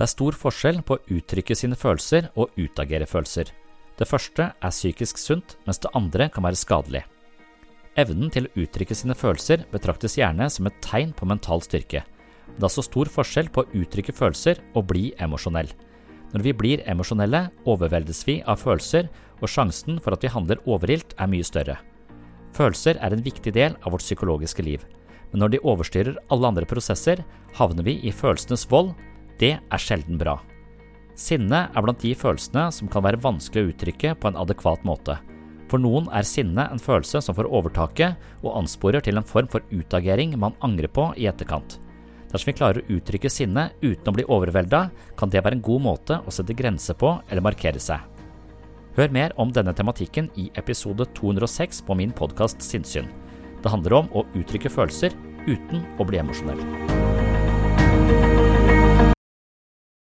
Det er stor forskjell på å uttrykke sine følelser og utagere følelser. Det første er psykisk sunt, mens det andre kan være skadelig. Evnen til å uttrykke sine følelser betraktes gjerne som et tegn på mental styrke. Det er så stor forskjell på å uttrykke følelser og bli emosjonell. Når vi blir emosjonelle, overveldes vi av følelser, og sjansen for at vi handler overilt er mye større. Følelser er en viktig del av vårt psykologiske liv, men når de overstyrer alle andre prosesser, havner vi i følelsenes vold. Det er sjelden bra. Sinne er blant de følelsene som kan være vanskelig å uttrykke på en adekvat måte. For noen er sinne en følelse som får overtaket og ansporer til en form for utagering man angrer på i etterkant. Dersom vi klarer å uttrykke sinne uten å bli overvelda, kan det være en god måte å sette grenser på eller markere seg. Hør mer om denne tematikken i episode 206 på min podkast Sinnsyn. Det handler om å uttrykke følelser uten å bli emosjonell.